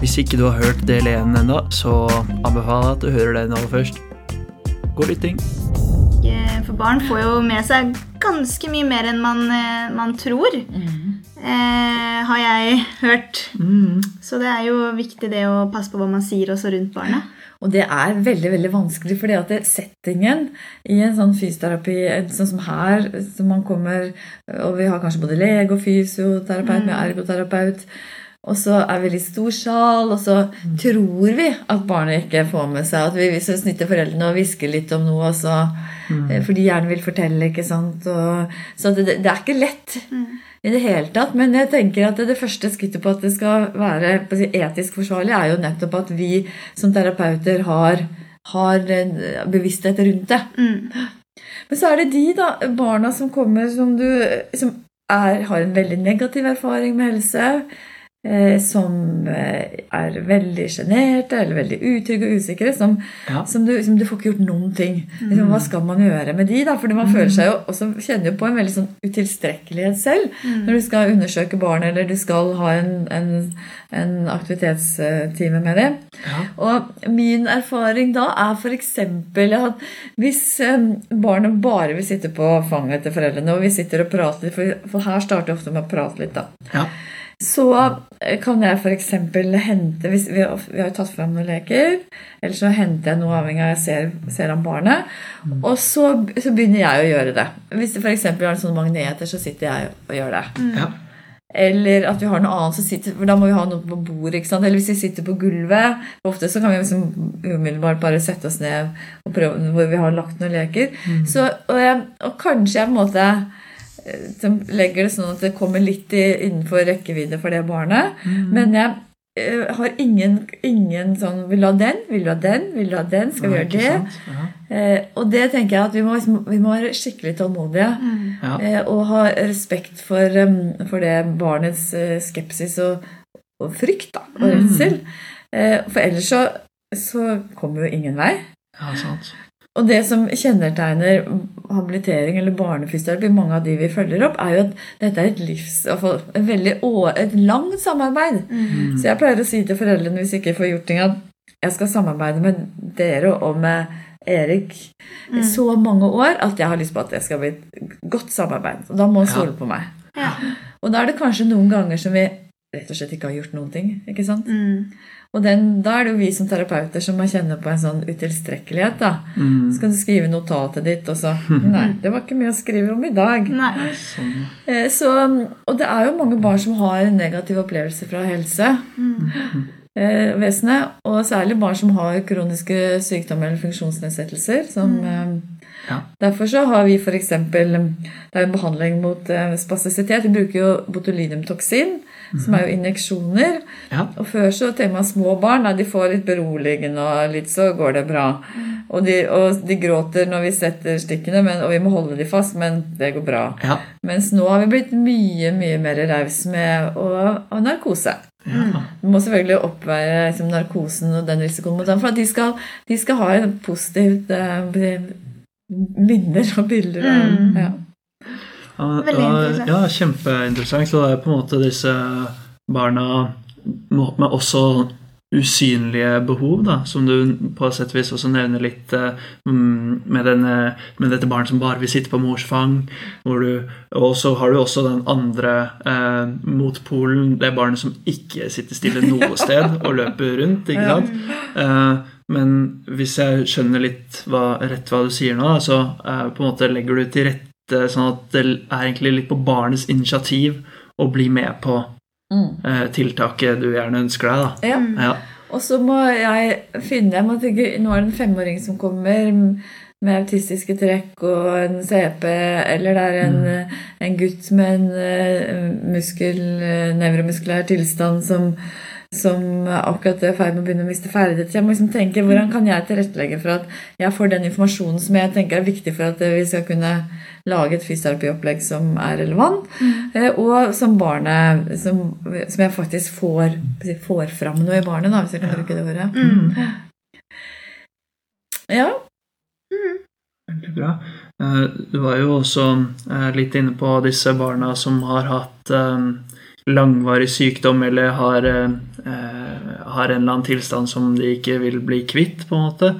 Hvis ikke du har hørt del 1 ennå, så anbefaler jeg at du hører den aller først. God lytting. Eh, For barn får jo med seg ganske mye mer enn man, eh, man tror. Eh, har jeg hørt. Så det er jo viktig det å passe på hva man sier også rundt barnet. Og det er veldig veldig vanskelig, fordi at settingen i en sånn fysioterapi en sånn som her, som man kommer Og vi har kanskje både lege og fysioterapeut med ergoterapeut. Og så er vi litt stor sal, og så tror vi at barnet ikke får med seg at vi så snitter foreldrene og hvisker litt om noe, og så, eh, for de gjerne vil fortelle. ikke sant? Og, så det, det er ikke lett i det hele tatt. Men jeg tenker at det første skrittet på at det skal være på å si, etisk forsvarlig, er jo nettopp at vi som terapeuter har, har bevissthet rundt det. Men så er det de da, barna som kommer som, du, som er, har en veldig negativ erfaring med helse. Eh, som eh, er veldig sjenerte eller veldig utrygge og usikre. Som, Ja. som, du, som du får ikke gjort noen ting. Mm. hva skal man gjøre med de? da? Fordi man føler seg jo også kjenner jo på en veldig sånn utilstrekkelighet selv når du skal undersøke barn eller du skal ha en, en, en aktivitetstime med dem. Og min erfaring da er f.eks. at hvis eh, barnet bare vil sitte på fanget til foreldrene, og vi sitter og prater for her starter vi ofte med å prate litt, da. Ja. Så eh, kan jeg f.eks. hente hvis vi, har- vi har jo tatt fram noen leker. Eller så henter jeg noe avhengig av jeg ser, ser om barnet. Og så, så begynner jeg å gjøre det. Hvis det f.eks. har sånne magneter, så sitter jeg og gjør det. Ja. Eller at vi har noe annet som sitter For da må vi ha noe på bordet. ikke sant? Eller hvis vi sitter på gulvet. Ofte så kan vi liksom umiddelbart bare sette oss ned og prøve hvor vi har lagt noen leker. Så, og, jeg, og kanskje jeg på en måte som legger det sånn at det kommer litt i, innenfor rekkevidde for det barnet. Men jeg eh, har ingen, ingen sånn Vil du ha den? Vil du ha den? Vil du ha den? Skal vi gjøre det? Ja. Eh, og det tenker jeg at vi må, liksom- vi må være skikkelig tålmodige. Ja. Eh, og ha respekt for, um, for det barnets skepsis og, og frykt da, og redsel. Eh, for ellers så, så kommer jo ingen vei. ja, sant. Og det som kjennetegner habilitering eller barnefysioterapi, mange av de vi følger opp, er jo at dette er et livs, et veldig et langt samarbeid. Så jeg pleier å si til foreldrene hvis jeg ikke får gjort ting, at jeg skal samarbeide med dere og med Erik i så mange år at jeg har lyst på at det skal bli et godt samarbeid. Og da må han stole på meg. Ja. Og da er det kanskje noen ganger som vi rett og slett ikke har gjort noen ting. ikke sant? Mm. Og den, da er det jo vi som terapeuter som må kjenne på en sånn utilstrekkelighet. da. Mm. Så kan du skrive notatet ditt, og så Nei, det var ikke mye å skrive om i dag. Nei. Sånn. Eh, Så, og det er jo mange barn som har en negativ opplevelse fra helsevesenet. og særlig barn som har kroniske sykdommer eller funksjonsnedsettelser. Som, Mm. Ja. Derfor så har vi f.eks. Det er en behandling mot eh, spastisitet. Vi bruker jo botulinumtoksin, som er jo injeksjoner. Ja. Og før så tenker man små barn, de får litt beroligende, og litt så går det bra. Og de, og de gråter når vi setter stikkene, men, og vi må holde de fast, men det går bra. Ja. Mens nå har vi blitt mye, mye mer raus med å ha narkose. Ja. Vi må selvfølgelig oppveie liksom, narkosen og den risikoen mot dem, for at de skal, de skal ha en positivt eh, minner og bilder av Mm. ja. Ja, Veldig interessant. ja, kjempeinteressant. Så det er på en måte disse barna med også usynlige behov, da, som du på et sett og vis også nevner litt eh, mm, med, denne, med dette barnet som bare vil sitte på mors fang. Og så har du også den andre eh, motpolen, det barnet som ikke sitter stille noe sted og løper rundt. ikke sant? Eh, men hvis jeg skjønner litt hva, rett hva du sier nå, så eh, på en måte legger du til rette sånn at det er egentlig litt på barnets initiativ å bli med på Mm. eh, tiltaket du gjerne ønsker deg. da. ja. Ja. Og så må jeg finne jeg må tenke, Nå er det en femåring som kommer med autistiske trekk og en CP, eller det er en, en gutt med en eh, muskel, eh, nevromuskulær tilstand som, som akkurat er i ferd med å begynne å miste ferdigheter. Jeg må liksom tenke hvordan kan jeg tilrettelegge for at jeg får den informasjonen som jeg tenker er viktig for at vi skal kunne lage et fysioterapiopplegg som er relevant, eh, og som barnet som, som jeg faktisk får, får fram noe i barnet, da, hvis jeg kan bruke det ordet. Ja. Veldig bra. Eh, Du var jo også eh, litt inne på disse barna som har hatt langvarig sykdom eller har, eh, har en eller annen tilstand som de ikke vil bli kvitt, på en måte.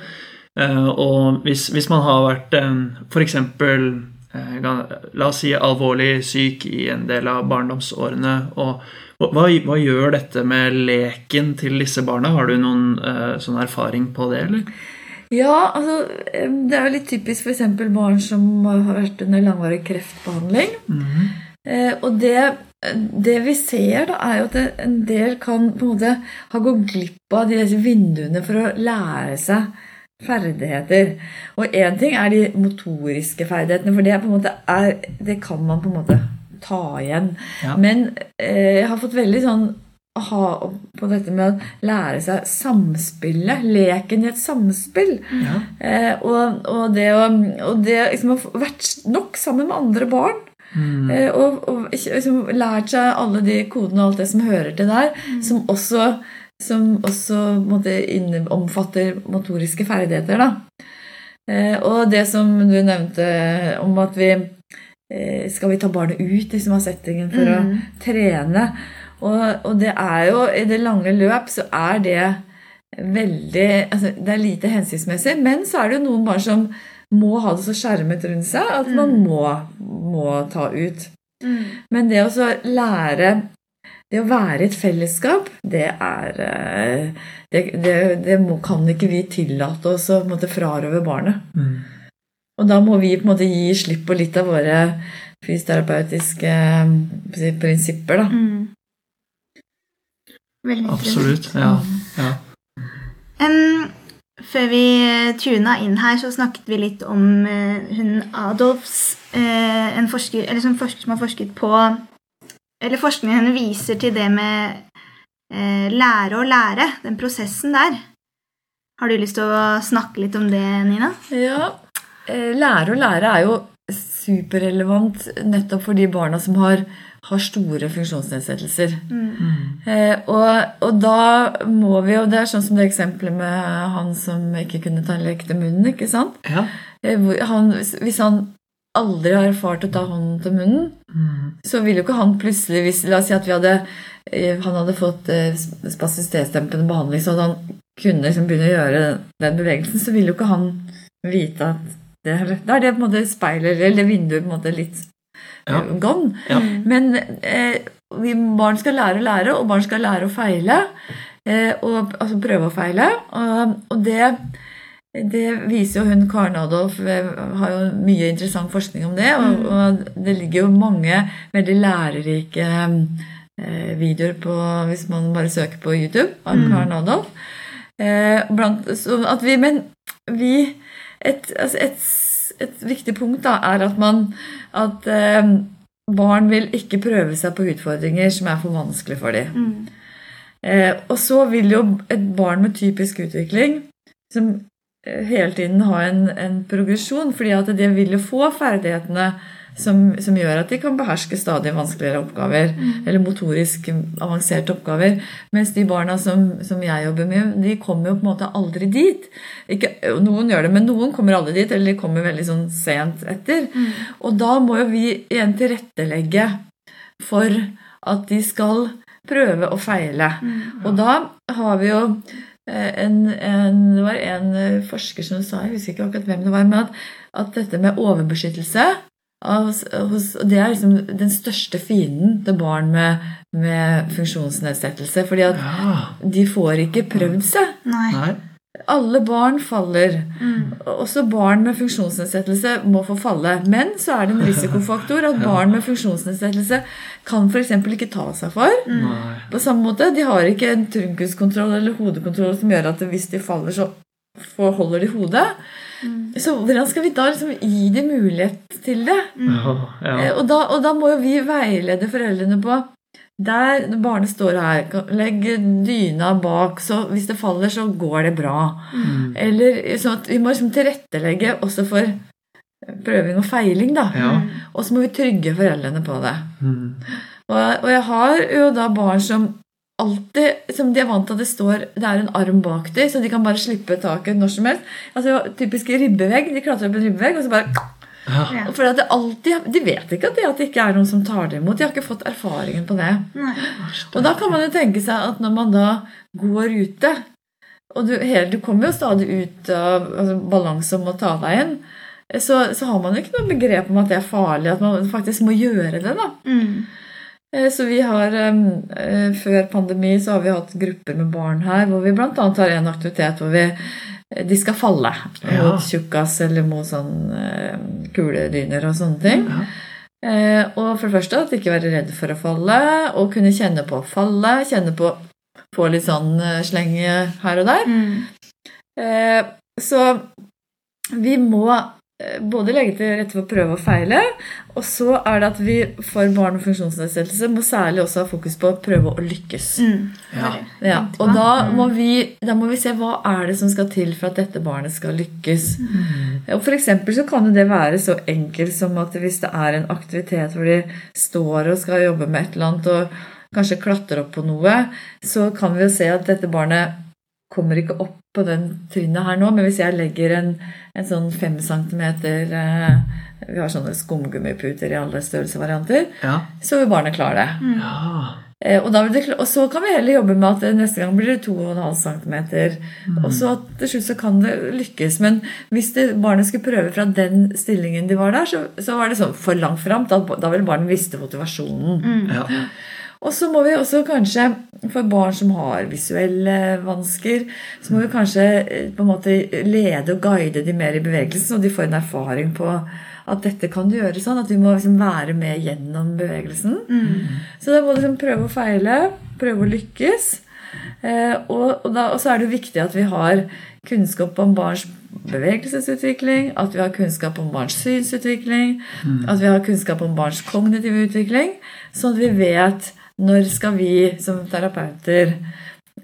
Eh, og hvis, hvis man har vært eh, f.eks. Eh, la oss si alvorlig syk i en del av barndomsårene. og hva, hva, gjør dette med leken til disse barna? Har du noen uh, sånn erfaring på det, eller? Ja, altså det er jo litt typisk f.eks. barn som har vært under langvarig kreftbehandling. Mm -hmm. uh, og det, det, vi ser, da, er jo at en del kan på en måte ha gått glipp av disse vinduene for å lære seg ferdigheter. Og én ting er de motoriske ferdighetene, for det, på en måte er, det kan man på en måte ta igjen. Ja. Men eh, jeg har fått veldig sånn aha på dette med å lære seg samspillet. Leken i et samspill. Ja. Eh, og, og, det å og det, liksom, ha vært nok sammen med andre barn. Mm. Eh, og, og liksom, lært seg alle de kodene og alt det som hører til der, mm. som også som også måtte, omfatter motoriske ferdigheter. Da. Eh, og det som du nevnte om at vi eh, Skal vi ta barnet ut liksom, av settingen for mm. å trene? Og, og, det er jo I det lange løp så er det veldig altså, Det er lite hensiktsmessig, men så er det jo noen barn som må ha det så skjermet rundt seg at man mm. må, må ta ut. Mm. Men det å lære det å være i et fellesskap, det er eh, Det, det, det må, kan ikke vi tillate oss å måtte frarøve barnet. Mm. Og da må vi på en måte gi slipp på litt av våre fysioterapeutiske eh, prinsipper, da. Mm. Veldig Absolutt. Ja. ja. Um, før vi tuna inn her, så snakket vi litt om uh, hun Adolfs, uh, en forsker, eller som, forsker, som har forsket på eller forskningen henne viser til det med eh, lære å lære, den prosessen der. Har du lyst til å snakke litt om det, Nina? Ja. Eh, lære å lære er jo superrelevant nettopp for de barna som har, har store funksjonsnedsettelser. Mm. Eh, og, og, da må vi jo Det er sånn som det eksempelet med han som ikke kunne ta lek til munnen. ikke sant? Ja. Eh, han, hvis han aldri har erfart å ta hånden til munnen, mm. så vil jo ikke han plutselig hvis, La oss si at vi hadde, eh, han hadde fått eh, spastisitetsdempende behandling, så han kunne liksom begynne å gjøre den bevegelsen, så vil jo ikke han vite at det, Da er det på en måte speilet, eller vinduet på en måte litt ja. Eh, gone. Ja. Men eh, vi, barn skal lære å lære, og barn skal lære å feile. Eh, og, altså prøve å feile. Og, og det det viser jo hun Karen Adolf har jo mye interessant forskning om det. Og, mm. og det ligger jo mange veldig lærerike eh, videoer på hvis man bare søker på YouTube av mm. Karen Adolf. Eh, blant, at vi, men vi et, altså et, et, viktig punkt da er at man at eh, barn vil ikke prøve seg på utfordringer som er for vanskelig for dem. Mm. Eh, og så vil jo et barn med typisk utvikling som hele tiden ha en, en progresjon, fordi at det vil jo få ferdighetene som, som, gjør at de kan beherske stadig vanskeligere oppgaver, mm. eller motorisk avanserte oppgaver. Mens de barna som, som, jeg jobber med, de kommer jo på en måte aldri dit. Ikke, noen gjør det, men noen kommer aldri dit, eller de kommer veldig sånn sent etter. Mm. Og da må jo vi igjen tilrettelegge for at de skal prøve å feile. Mm. Og da har vi jo Eh, en, en, det var en eh, forsker som sa, jeg husker ikke akkurat hvem det var, men at, at dette med overbeskyttelse Det er liksom den største fienden til barn med, med funksjonsnedsettelse. fordi at ja. de får ikke prøvd seg. Nei. Alle barn faller. Mm. Også barn med funksjonsnedsettelse må få falle. Men så er det en risikofaktor at barn med funksjonsnedsettelse kan f.eks. ikke ta seg for. Mm. På samme måte, De har ikke en trunkuskontroll eller hodekontroll som gjør at hvis de faller, så holder de hodet. Mm. Så hvordan skal vi da liksom gi dem mulighet til det? Mm. Ja, ja. Eh, og, da, og da må jo vi veilede foreldrene på der barnet står her, legg dyna bak, så hvis det faller, så går det bra. Mm. Eller sånn at Vi må liksom tilrettelegge også for prøving og feiling, da. Ja. Og så må vi trygge foreldrene på det. Mm. Og, og, jeg har jo da barn som alltid som De er vant til at det står det er en arm bak dem, så de kan bare slippe taket når som helst. Altså Typisk ribbevegg. De klatrer opp en ribbevegg, og så bare Ja. For at det alltid, De vet ikke at det, at det ikke er noen som tar det imot. De har ikke fått erfaringen på det. Nei. Og da kan man jo tenke seg at når man da går ute Og du, hele, du kommer jo stadig ut av altså, balanse om å ta deg inn. Så, så har man jo ikke noe begrep om at det er farlig, at man faktisk må gjøre det. da. Mm. Eh, Så vi har, eh, Før pandemi så har vi hatt grupper med barn her hvor vi bl.a. har en aktivitet hvor vi, eh, de skal falle Ja. mot tjukkas eller mot sånn kuledyner og sånne ting. Ja. Og for det første at ikke være redd for å falle, og kunne kjenne på å falle. Kjenne på få litt sånn slenge her og der. Mm. Eh, så vi må både legge til rette for å prøve og feile, og så er det at vi for barn med funksjonsnedsettelse må særlig også ha fokus på å prøve å lykkes. Mm. Ja. Ja, og da må, vi, da må vi se hva er det som skal til for at dette barnet skal lykkes. Og for så kan det være så enkelt som at hvis det er en aktivitet hvor de står og skal jobbe med et eller annet og kanskje klatre opp på noe, så kan vi jo se at dette barnet kommer ikke opp på den trinnet her nå, men hvis jeg legger en, en sånn fem centimeter eh, Vi har sånne skumgummiputer i alle størrelsesvarianter, Ja. så vil barnet klare det. ja. Eh, Og, da vil det, og så kan vi heller jobbe med at neste gang blir det 2,5 cm. Og så til slutt så kan det lykkes. Men hvis det, barnet skulle prøve fra den stillingen de var der, så, så var det sånn for langt fram. Da, da ville barnet miste motivasjonen. Mm. ja. Og så må vi også kanskje, for barn som har visuelle vansker, så må vi kanskje eh, på en måte lede og guide de mer i bevegelsen, og de får en erfaring på at dette kan du gjøre sånn. At vi må liksom være med gjennom bevegelsen. Så da må du liksom prøve å feile, prøve å lykkes. Eh, og, og, da, og så er det viktig at vi har kunnskap om barns bevegelsesutvikling, at vi har kunnskap om barns synsutvikling, at vi har kunnskap om barns kognitive utvikling, sånn at vi vet når skal vi som terapeuter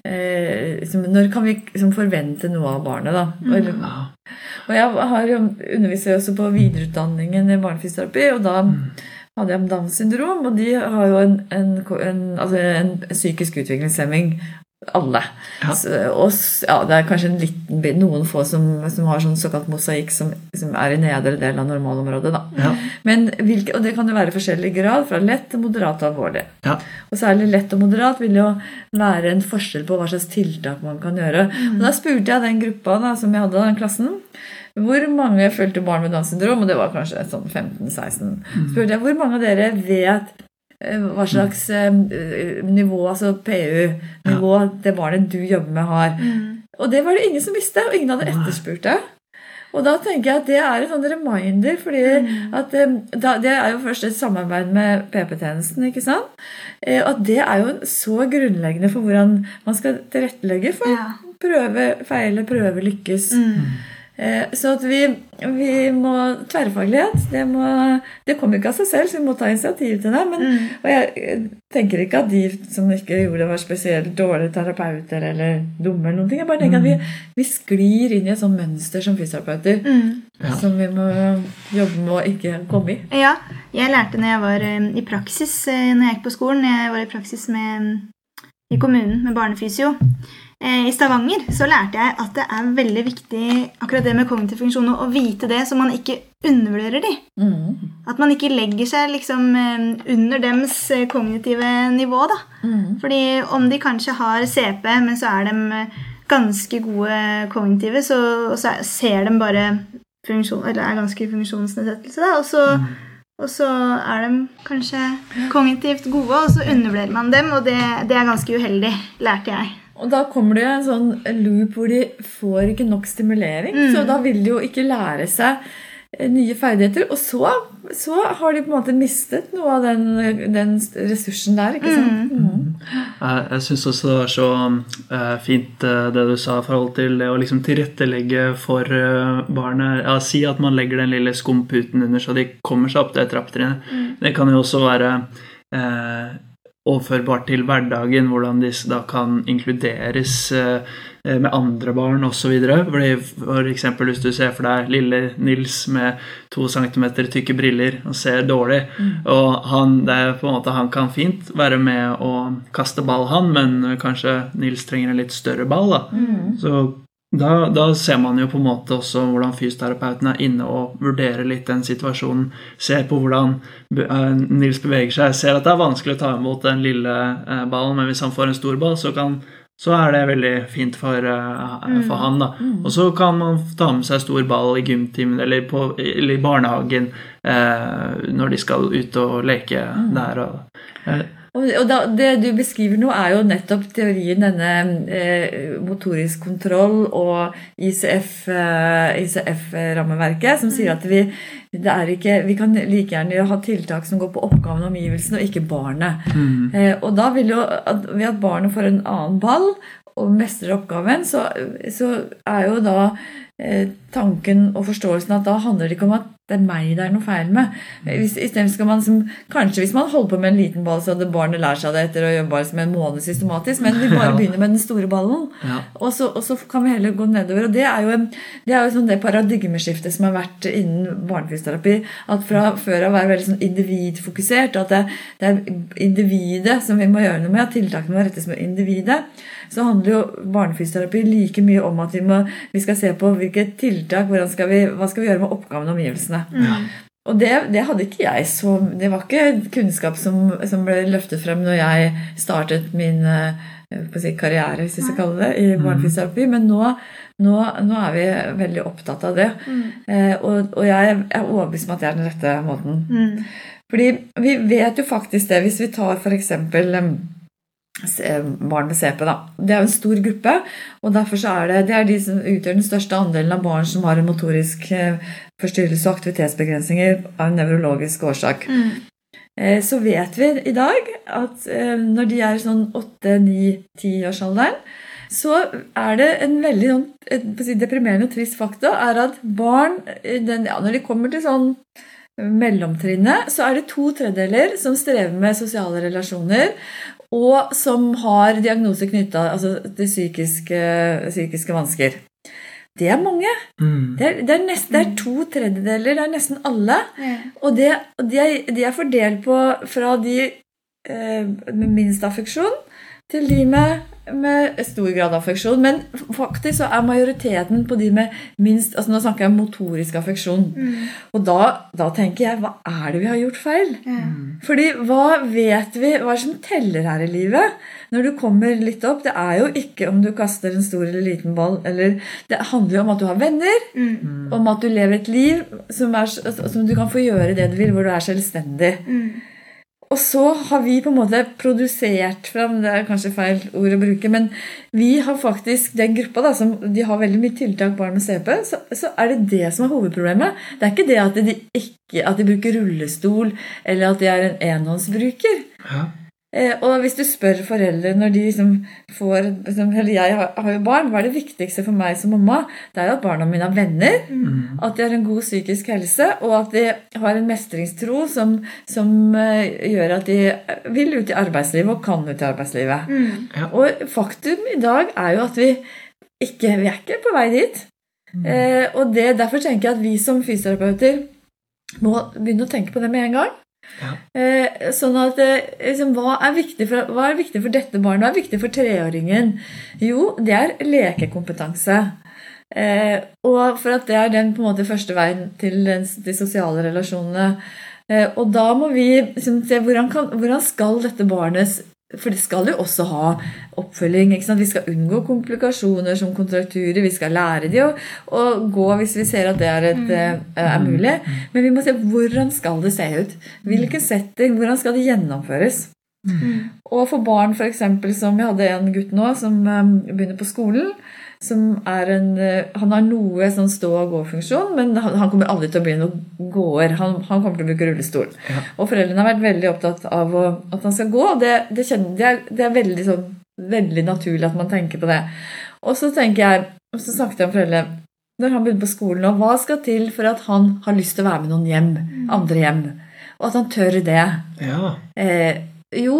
eh, liksom, Når kan vi liksom, forvente noe av barnet, da? Og, ja. og jeg har jo underviser jo også på videreutdanningen i barnefysioterapi, og da hadde jeg Downs syndrom, og de har jo en, en, en, altså en psykisk utviklingshemming. Alle. Ja. Så, og ja, det er kanskje en liten noen få som, som har sånn såkalt mosaikk som, som er i nedre del av normalområdet. Da. Ja. Men hvilke, og det kan jo være i forskjellig grad, fra lett til moderat og alvorlig. Og særlig lett og moderat vil jo være en forskjell på hva slags tiltak man kan gjøre. Og Da spurte jeg den gruppa da, som jeg hadde, den klassen, hvor mange fulgte barn med Downs syndrom, og det var kanskje sånn 15-16. spurte jeg hvor mange av dere vet hva slags eh, nivå, altså PU-nivå, det barnet du jobber med, har. Og det var det ingen som visste, og ingen hadde etterspurt det. Og da tenker jeg at det er en sånn reminder, fordi at eh, da, det er jo først et samarbeid med PP-tjenesten, ikke sant? Eh, At det er jo så grunnleggende for hvordan man skal tilrettelegge for Ja. prøve, feile, prøve, lykkes. Eh, Så at vi, vi må Tverrfaglighet, det, må, det kommer ikke av seg selv, så vi må ta initiativ til det. Men, Og jeg eh, tenker ikke at de som ikke gjorde det, var spesielt dårlige terapeuter eller dumme. eller noen ting. Jeg bare tenker at vi, vi sklir inn i et sånt mønster som fysioterapeuter Mm. Ja. som vi må jobbe med å ikke komme i. Ja, jeg lærte når jeg var eh, i praksis eh, når jeg gikk på skolen. Jeg var i praksis med, i kommunen med barnefysio. Eh, I Stavanger så lærte jeg at det er veldig viktig akkurat det med kognitiv funksjon å vite det, så man ikke undervurderer de. Mm. At man ikke legger seg liksom eh, under dems eh, kognitive nivå. da. Mm. Fordi om de kanskje har CP, men så er de ganske gode kognitive, så, så ser de bare funksjon, eller er ganske funksjonsnedsettelse. Da, og, så, og så er de kanskje kognitivt gode, og så undervurderer man dem, og det, det er ganske uheldig, lærte jeg. Og da kommer det jo en sånn loop hvor de får ikke nok stimulering. Mm. Så da vil de jo ikke lære seg eh, nye ferdigheter. Og så, så har de på en måte mistet noe av den, den ressursen der. ikke sant? Mm. Jeg, jeg syns også det var så eh, fint eh, det du sa i forhold til det å liksom tilrettelegge for barnet. Ja, si at man legger den lille skumputen under så de kommer seg opp det trappetrinnet. Det kan jo også være eh, overførbart til hverdagen, hvordan disse da kan inkluderes eh, med andre barn osv. Eksempel hvis du ser for deg lille Nils med to centimeter tykke briller og ser dårlig, og han, det er på en måte, han kan fint være med å kaste ball, han, men kanskje Nils trenger en litt større ball. da. Så Da, da, ser man jo på en måte også hvordan fysioterapeuten er inne og vurderer litt den situasjonen. Ser på hvordan Nils beveger seg. Ser at det er vanskelig å ta imot den lille ballen, men hvis han får en stor ball, så, kan, så er det veldig fint for, mm. han. da. Mm. Og så kan man ta med seg stor ball i gymtimen eller, på, eller i barnehagen eh, når de skal ut og leke mm. der. Og, eh, og da, Det du beskriver nå, er jo nettopp teorien denne eh, motorisk kontroll og ICF-rammeverket, eh, som sier at vi, ikke, vi kan like gjerne ha tiltak som går på oppgaven og omgivelsene, og ikke barnet. Mm. Eh, og da vil jo, at, ved at barnet får en annen ball og mestrer oppgaven, så, så er jo da Eh, tanken og forståelsen at da handler det ikke om at det er meg det er noe feil med. Hvis, skal man som, Kanskje hvis man holder på med en liten ball, så hadde barnet lært seg det etter å jobbe som en måned systematisk, men vi bare begynner med den store ballen, ja. og, så, og, så, kan vi heller gå nedover. og Det er jo, det, er jo sånn det paradigmeskiftet som har vært innen barnefysioterapi. At fra før av å være veldig sånn individfokusert, at det, det, er individet som vi må gjøre noe med, at tiltakene må rettes mot individet, så handler jo barnefysioterapi like mye om at vi, må, vi skal se på hvilke tiltak, skal vi, hva skal vi gjøre med oppgavene og omgivelsene. Mm. Og det, det, hadde ikke jeg så Det var ikke kunnskap som, som ble løftet frem når jeg startet min eh, si, karriere, hvis vi skal kalle det, i mm. barnefysioterapi. Men nå, nå, nå, er vi veldig opptatt av det. Mm. Eh, og, og, jeg er overbevist om at det er den rette måten. Mm. Fordi vi vet jo faktisk det, hvis vi tar f.eks barn med CP. Da. Det er jo en stor gruppe, og derfor er det, det er de som utgjør den største andelen av barn som har en motorisk eh, forstyrrelse og aktivitetsbegrensninger av en nevrologisk årsak. Mm. Eh, så vet vi i dag at eh, når de er sånn 8-9-10-årsalderen, så er det en veldig sånn, deprimerende og trist fakta er at barn, den, ja, når de kommer til sånn mellomtrinnet, så er det to tredjedeler som strever med sosiale relasjoner, og som har diagnoser knytta altså, til psykiske, psykiske, vansker. Det er mange. Mm. Det, er, det, er nest, det, er, to tredjedeler. Det er nesten alle. Ja. Og det, de, er, de, er, fordelt på fra de eh, med minst affeksjon til de med med stor grad av affeksjon. Men faktisk så er majoriteten på de med minst altså Nå snakker jeg om motorisk affeksjon. Mm. Og da, da, tenker jeg hva er det vi har gjort feil? Mm. Fordi hva vet vi Hva er det som teller her i livet? Når du kommer litt opp Det er jo ikke om du kaster en stor eller liten ball. Eller, det handler jo om at du har venner. Mm. Om at du lever et liv som, er, som, du kan få gjøre det du vil, hvor du er selvstendig. Mm. Og så har vi på en måte produsert fram Det er kanskje feil ord å bruke, men vi har faktisk den gruppa da, som de har veldig mye tiltak barn med CP, så, så, er det det som er hovedproblemet. Det er ikke det at de, ikke, at de bruker rullestol, eller at de er en enhåndsbruker. Ja. Eh, og hvis du spør foreldre når de liksom får liksom, Eller jeg har jo barn. Hva er det viktigste for meg som mamma? Det er jo at barna mine har venner. Mm. At de har en god psykisk helse, og at de har en mestringstro som, som uh, gjør at de vil ut i arbeidslivet og kan ut i arbeidslivet. Mm. Ja. Og faktum i dag er jo at vi ikke Vi er ikke på vei dit. Mm. Eh, og det, derfor tenker jeg at vi som fysioterapeuter må begynne å tenke på det med en gang. Ja. Eh, sånn at eh, liksom, hva, er for, hva, er viktig for, dette barnet? Hva er viktig for treåringen? Jo, det er lekekompetanse. Eh, og for at det er den på en måte første veien til de sosiale relasjonene. og da må vi liksom, se hvordan, kan, hvordan skal dette barnets for det skal jo også ha oppfølging. Vi skal unngå komplikasjoner som kontrakturer. Vi skal lære de å, å gå hvis vi ser at det er, et, mm. Eh, er, mulig. Men vi må se hvordan skal det se ut. Hvilken setting, hvordan skal det gjennomføres. Mm. Og for barn for eksempel, som jeg hadde en gutt nå som um, begynner på skolen, som er en eh, Han har noe sånn stå- og gå-funksjon, men han, han, kommer aldri til å bli noen gåer. Han, han, kommer til å bruke rullestol. Ja. Og foreldrene har vært veldig opptatt av å, at han skal gå, og det, det, det, er, det er, veldig, sånn, veldig naturlig at man tenker på det. Og så tenker jeg, og så snakket jeg om foreldre når han begynner på skolen nå, Hva skal til for at han har lyst til å være med noen hjem? Andre hjem? Og at han tør det. Ja. Eh, jo,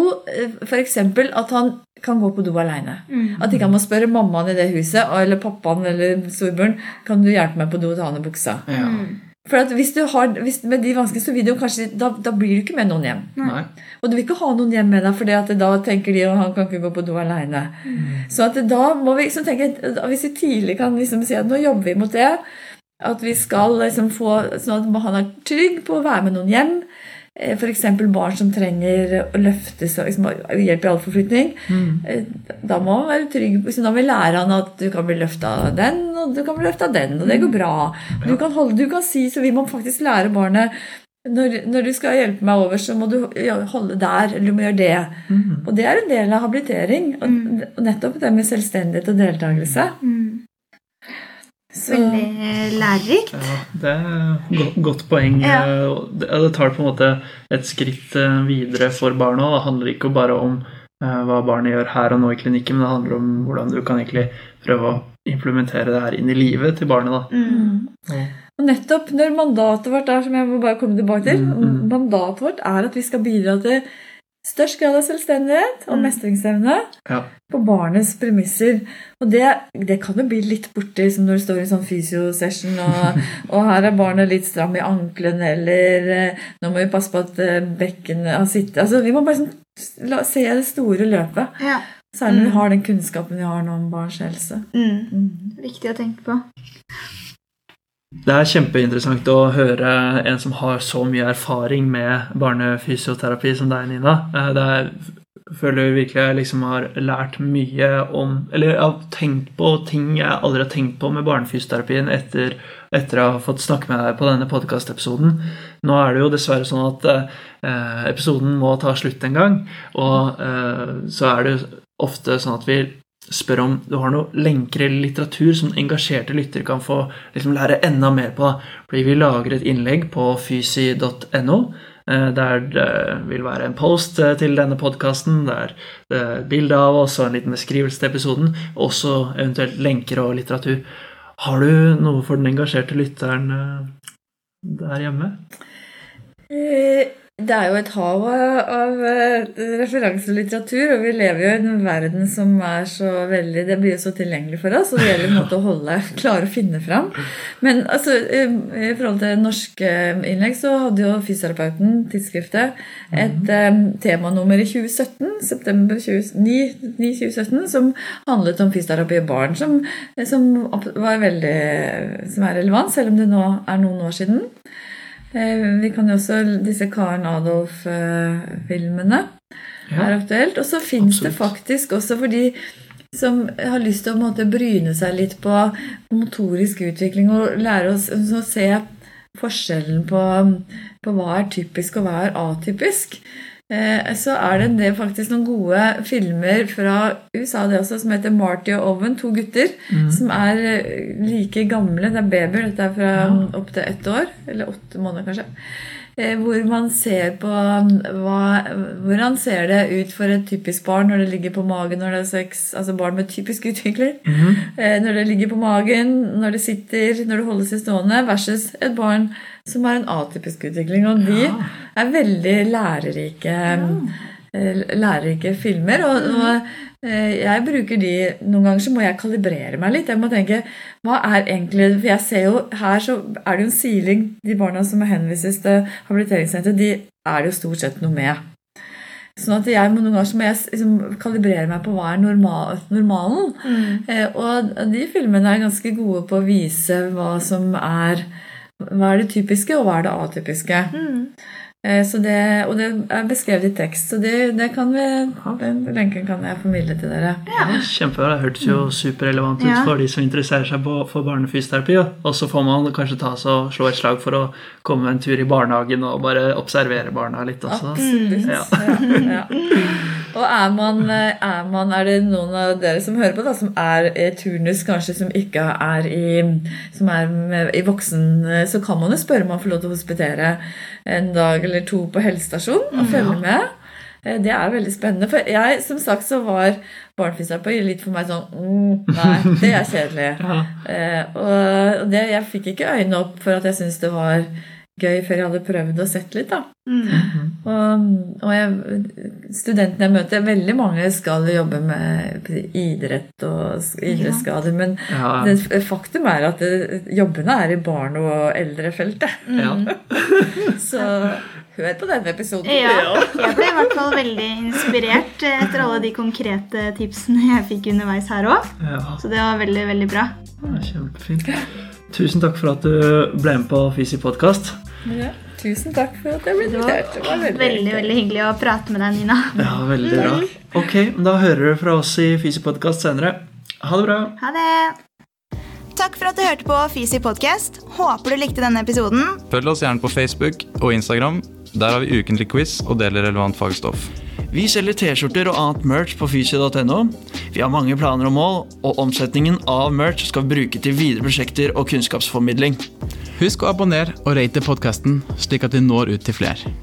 f.eks. at han kan gå på do aleine. Mm. At ikke han må spørre mammaen i det huset eller pappaen eller storebroren kan du hjelpe meg på do og ta av ned buksa. Ja. Mm. For at hvis du har, hvis, med de vanskene, så vil du kanskje, da, da blir du ikke med noen hjem. Nei. Og du vil ikke ha noen hjem med deg, for da tenker de at han kan ikke gå på do alene. Så at da må vi liksom tenke, hvis vi tidlig kan liksom si at nå jobber vi mot det, at vi skal liksom få sånn at han er trygg på å være med noen hjem. F.eks. barn som trenger å løftes og liksom, hjelp i allforflytning. Mm. Da må man være trygg. Så da må vi lære han at du kan bli løfta av den, og du kan bli løfta av den, og det går bra. Du kan, holde, du kan si, så vi må faktisk lære barnet når, når, du skal hjelpe meg over, så må du holde der, eller du må gjøre det. Mm. Og det er en del av habilitering. Og mm. nettopp det med selvstendighet og deltakelse. Mm. Veldig lærerikt. Ja, det er et godt poeng. Ja. Det, tar på en måte et skritt eh, videre for barna. Det handler ikke bare om uh, hva barnet gjør her og nå i klinikken, men det handler om hvordan du kan egentlig prøve å implementere det her inn i livet til barnet. Mm. Og nettopp når mandatet vårt er, som jeg må bare komme tilbake til, mm, mm. mandatet vårt er at vi skal bidra til Størst grad av selvstendighet og mm. mestringsevne ja. på barnets premisser. Og det, det, kan jo bli litt borti som når du står i en sånn fysiosession, og, og, her er barnet litt stram i ankelen, eller eh, nå må vi passe på at eh, bekkenet har sittet altså, Vi må bare sånn, la, se det store løpet. Ja. Særlig når vi mm. har den kunnskapen vi har nå om barns helse. Mm. Mm. Viktig å tenke på. Det er kjempeinteressant å høre en som har så mye erfaring med barnefysioterapi som deg, Nina. Eh, det er, føler virkelig jeg liksom har lært mye om Eller jeg har tenkt på ting jeg aldri har tenkt på med barnefysioterapien etter, etter å ha fått snakke med deg på denne podkastepisoden. Nå er det jo dessverre sånn at eh, episoden må ta slutt en gang, og eh, så er det ofte sånn at vi spør om du har noe lenker eller litteratur som engasjerte lyttere kan få liksom, lære enda mer på. Fordi vi lager et innlegg på fysi.no. Eh, der det vil være en post eh, til denne podkasten, det er bilde av oss og en liten beskrivelse til episoden, også eventuelt lenker og litteratur. Har du noe for den engasjerte lytteren eh, der hjemme? Det er jo et hav av referanselitteratur, og vi lever jo i en verden som er så veldig Det blir jo så tilgjengelig for oss, og det gjelder en måte å holde, klare å finne fram. Men altså, i forhold til norske innlegg, så hadde jo Fysioterapeuten, tidsskriftet, et um, temanummer i 2017, september 9-2017, som handlet om fysioterapi i barn, som, som, var veldig, som er relevant, selv om det nå er noen år siden. Eh, vi kan jo også Disse Karen Adolf-filmene ja, er aktuelt. Og så fins det faktisk også for de som har lyst til å måte, bryne seg litt på motorisk utvikling og lære oss å se forskjellen på, på hva er typisk og hva er atypisk. Eh, så er det, det faktisk noen gode filmer fra USA det også, som heter Marty og Owen, to gutter, mm. som er eh, like gamle. Det er babyer, dette er fra ja. opptil ett år, eller åtte måneder kanskje. Eh, hvor man ser på um, hva, Hvordan ser det ut for et typisk barn når det ligger på magen når det er sex? Altså barn med typisk utvikler. Mm. Når det ligger på magen, når det sitter, når det holder seg stående, versus et barn som har en atypisk utvikling. Og de er veldig lærerike. Eh, lærerike filmer. Og, mm. og eh, jeg bruker de Noen ganger så må jeg kalibrere meg litt. Jeg må tenke hva er egentlig For jeg ser jo her så er det jo en siling. De barna som henvises til habiliteringssenter, de er det jo stort sett noe med. Sånn at jeg må noen ganger så må jeg liksom kalibrere meg på hva er normal, normalen. Mm. Eh, og de filmene er ganske gode på å vise hva som er hva er det typiske, og hva er det atypiske? Mm. Eh, det, og det er beskrevet i tekst, så det, det kan vi, den lenken kan jeg formidle til dere. Ja. Kjempebra. Det hørtes jo superrelevant ut ja. for de som interesserer seg for barnefysioterapi. Og så får man kanskje ta og slå et slag for å komme en tur i barnehagen og bare observere barna litt også. Absolutt. Ja. Og er man, er man, er det noen av dere som hører på, da, som er i turnus, kanskje som ikke er i, som er med, i voksen, så kan man jo spørre om man får lov til å hospitere en dag eller to på helsestasjonen og mm, følge med. Eh, det er veldig spennende. For jeg, som sagt, så var barnefysioterapi litt for meg sånn mm, Nei, det er kjedelig. ja. eh, og det, jeg fikk ikke øynene opp for at jeg syntes det var gøy før jeg hadde prøvd og sett litt, da. Mm. Og, og, jeg studentene jeg møter, veldig mange skal jobbe med idrett og idrettsskader. Men Ja. det faktum er at det, jobbene er i barn- og eldrefeltet. Ja. Så hør på denne episoden. Ja, jeg ble i hvert fall veldig inspirert eh, etter alle de konkrete tipsene jeg fikk underveis her òg. ja. Så det var veldig, veldig bra. Ja, Kjempefint. Tusen takk for at du ble med på Fisi podkast. Ja, tusen takk for at jeg ble Det var invitert. Det var veldig, veldig, veldig hyggelig å prate med deg, Nina. Ja, veldig bra. Ok, da hører du fra oss i Fysi-podkast senere. Ha det bra. Ha det! Takk for at du hørte på Fysi-podkast. Håper du likte denne episoden. Følg oss gjerne på Facebook og Instagram. Der har vi ukentlig quiz og deler relevant fagstoff. Vi selger T-skjorter og annet merch på fysi.no. Vi har mange planer og mål, og omsetningen av merch skal vi bruke til videre prosjekter og kunnskapsformidling. Husk å abonnere og rate podkasten, slik at vi når ut til flere.